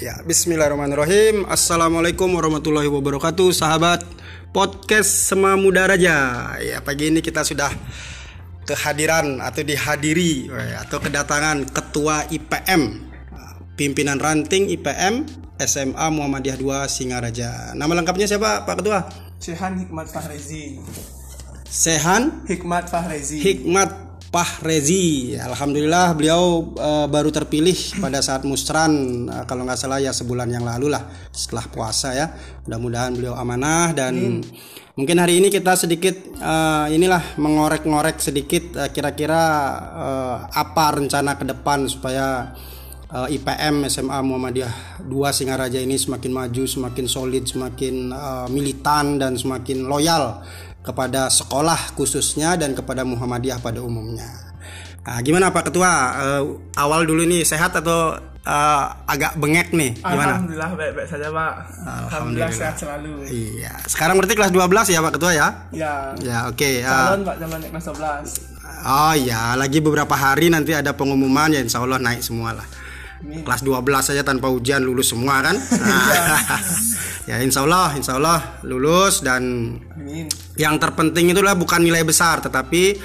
Ya, Bismillahirrahmanirrahim. Assalamualaikum warahmatullahi wabarakatuh, sahabat podcast Sema Muda Raja. Ya, pagi ini kita sudah kehadiran atau dihadiri atau kedatangan Ketua IPM, pimpinan ranting IPM SMA Muhammadiyah 2 Singaraja. Nama lengkapnya siapa, Pak Ketua? Sehan Hikmat Fahrezi. Sehan Hikmat Fahrezi. Hikmat Pahrezi. Alhamdulillah beliau uh, baru terpilih pada saat musran uh, kalau nggak salah ya sebulan yang lalu lah setelah puasa ya. Mudah-mudahan beliau amanah dan hmm. mungkin hari ini kita sedikit uh, inilah mengorek-ngorek sedikit kira-kira uh, apa rencana ke depan supaya uh, IPM SMA Muhammadiyah 2 Singaraja ini semakin maju, semakin solid, semakin uh, militan dan semakin loyal kepada sekolah khususnya dan kepada Muhammadiyah pada umumnya. Nah, gimana Pak Ketua? Uh, awal dulu nih sehat atau uh, agak bengek nih? Gimana? Alhamdulillah baik-baik saja Pak. Alhamdulillah. Alhamdulillah sehat selalu. Iya. Sekarang berarti kelas 12 ya Pak Ketua ya? Ya. Ya oke. Okay. Calon uh, Pak zaman kelas 12. Oh ya, lagi beberapa hari nanti ada pengumuman ya Insya Allah naik semua lah. Amin. Kelas 12 saja tanpa ujian lulus semua kan? Nah, ya insya Allah, insya Allah lulus dan Amin. yang terpenting itulah bukan nilai besar, tetapi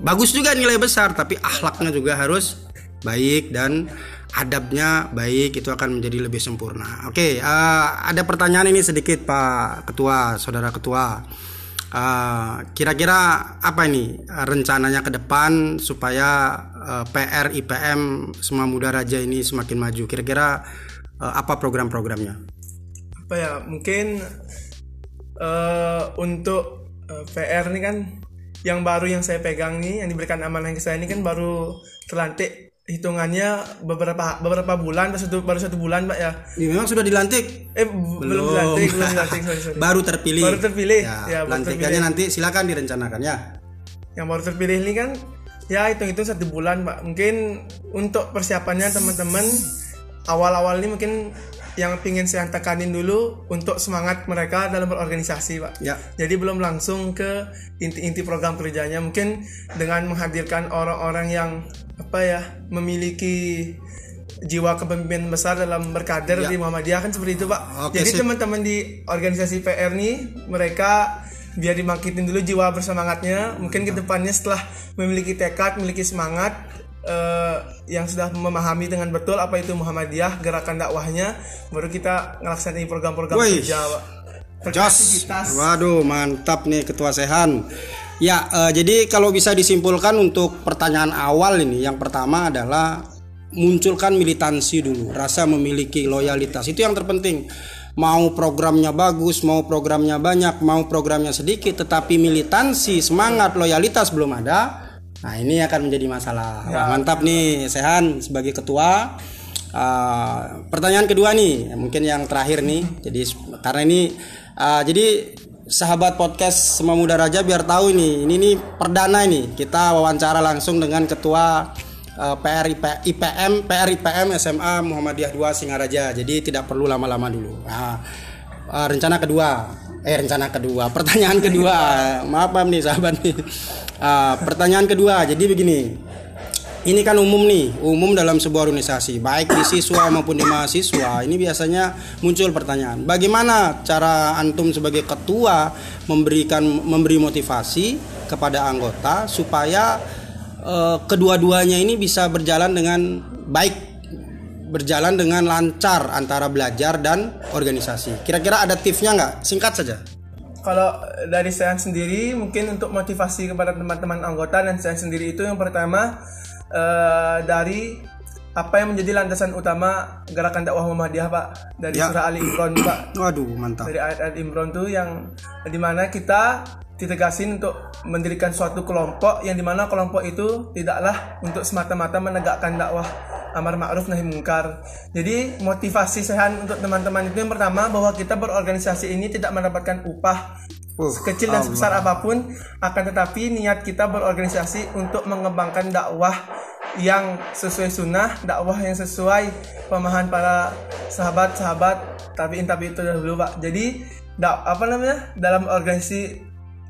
bagus juga nilai besar, tapi akhlaknya juga harus baik dan adabnya baik itu akan menjadi lebih sempurna. Oke, uh, ada pertanyaan ini sedikit Pak Ketua, Saudara Ketua. Uh, kira-kira apa ini rencananya ke depan supaya uh, PR IPM Semua Muda Raja ini semakin maju? Kira-kira uh, apa program-programnya? Apa ya? Mungkin uh, untuk uh, PR ini kan yang baru yang saya pegang nih, yang diberikan amanah ke saya ini kan baru terlantik hitungannya beberapa beberapa bulan satu baru satu bulan mbak ya. ya memang sudah dilantik eh belum, belum dilantik belum dilantik sorry, sorry. baru terpilih baru terpilih ya, ya lantikannya nanti silakan direncanakan ya yang baru terpilih ini kan ya hitung hitung satu bulan mbak mungkin untuk persiapannya teman-teman awal-awal ini mungkin yang ingin saya tekanin dulu untuk semangat mereka dalam berorganisasi, Pak. Ya. Jadi belum langsung ke inti-inti program kerjanya. Mungkin dengan menghadirkan orang-orang yang apa ya memiliki jiwa kepemimpinan besar dalam berkader ya. di Muhammadiyah kan seperti itu, Pak. Oke, Jadi teman-teman di organisasi PR nih mereka biar dimakitin dulu jiwa bersemangatnya. Mungkin ke depannya setelah memiliki tekad, memiliki semangat, uh, yang sudah memahami dengan betul apa itu Muhammadiyah, gerakan dakwahnya, baru kita ngelaksanain program-program kerja. Jos. Waduh, mantap nih Ketua Sehan. Ya, uh, jadi kalau bisa disimpulkan untuk pertanyaan awal ini, yang pertama adalah munculkan militansi dulu, rasa memiliki loyalitas. Itu yang terpenting. Mau programnya bagus, mau programnya banyak, mau programnya sedikit, tetapi militansi, semangat, loyalitas belum ada, Nah ini akan menjadi masalah. Ya. Wah, mantap nih Sehan sebagai ketua. Uh, pertanyaan kedua nih, mungkin yang terakhir nih. Jadi karena ini, uh, jadi sahabat podcast Semua Muda Raja biar tahu ini, ini nih perdana ini kita wawancara langsung dengan ketua uh, PR IP, IPM PR IPM SMA Muhammadiyah 2 Singaraja. Jadi tidak perlu lama-lama dulu. Nah, rencana kedua, eh rencana kedua, pertanyaan kedua, maaf nih sahabat nih. Uh, pertanyaan kedua, jadi begini. Ini kan umum nih, umum dalam sebuah organisasi, baik di siswa maupun di mahasiswa. Ini biasanya muncul pertanyaan, bagaimana cara antum sebagai ketua memberikan memberi motivasi kepada anggota supaya uh, kedua-duanya ini bisa berjalan dengan baik, berjalan dengan lancar antara belajar dan organisasi. Kira-kira ada tipsnya nggak? Singkat saja kalau dari saya sendiri mungkin untuk motivasi kepada teman-teman anggota dan saya sendiri itu yang pertama uh, dari apa yang menjadi landasan utama gerakan dakwah Muhammadiyah Pak dari ya. surah Ali Imran Pak. Waduh mantap. Dari ayat-ayat Imran tuh yang di mana kita ditegasin untuk mendirikan suatu kelompok yang di mana kelompok itu tidaklah untuk semata-mata menegakkan dakwah amar ma'ruf nahi mungkar. Jadi motivasi sehat untuk teman-teman itu yang pertama bahwa kita berorganisasi ini tidak mendapatkan upah uh, sekecil dan sebesar apa pun akan tetapi niat kita berorganisasi untuk mengembangkan dakwah yang sesuai sunnah, dakwah yang sesuai pemahaman para sahabat-sahabat tapi tapi itu dulu pak. Jadi dak apa namanya dalam organisasi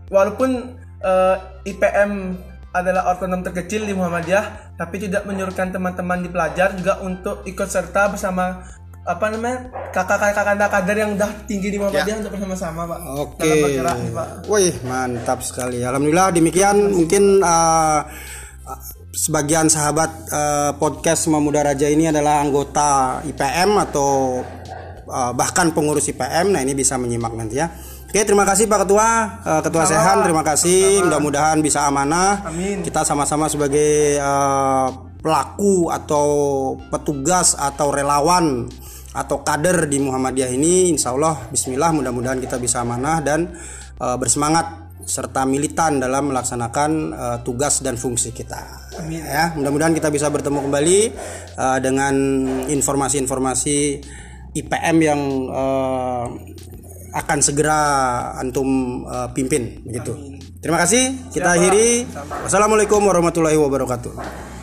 walaupun uh, eh, IPM adalah otonom terkecil di Muhammadiyah, tapi tidak menyuruhkan teman-teman di pelajar juga untuk ikut serta bersama apa namanya kakak-kakak kader yang udah tinggi di Muhammadiyah ya. untuk bersama-sama pak. Oke. Wih mantap sekali. Alhamdulillah demikian mungkin uh, sebagian sahabat uh, podcast Mamuda Raja ini adalah anggota IPM atau uh, bahkan pengurus IPM. Nah ini bisa menyimak nanti ya. Oke, terima kasih Pak Ketua, uh, Ketua Sehan, terima kasih. Mudah-mudahan bisa amanah. Amin. Kita sama-sama sebagai uh, pelaku atau petugas atau relawan atau kader di Muhammadiyah ini insya Allah Bismillah mudah-mudahan kita bisa amanah dan uh, bersemangat serta militan dalam melaksanakan uh, tugas dan fungsi kita Amin. ya mudah-mudahan kita bisa bertemu kembali uh, dengan informasi-informasi IPM yang uh, akan segera antum uh, pimpin begitu. Terima kasih. Kita Siapa? akhiri. Wassalamualaikum warahmatullahi wabarakatuh.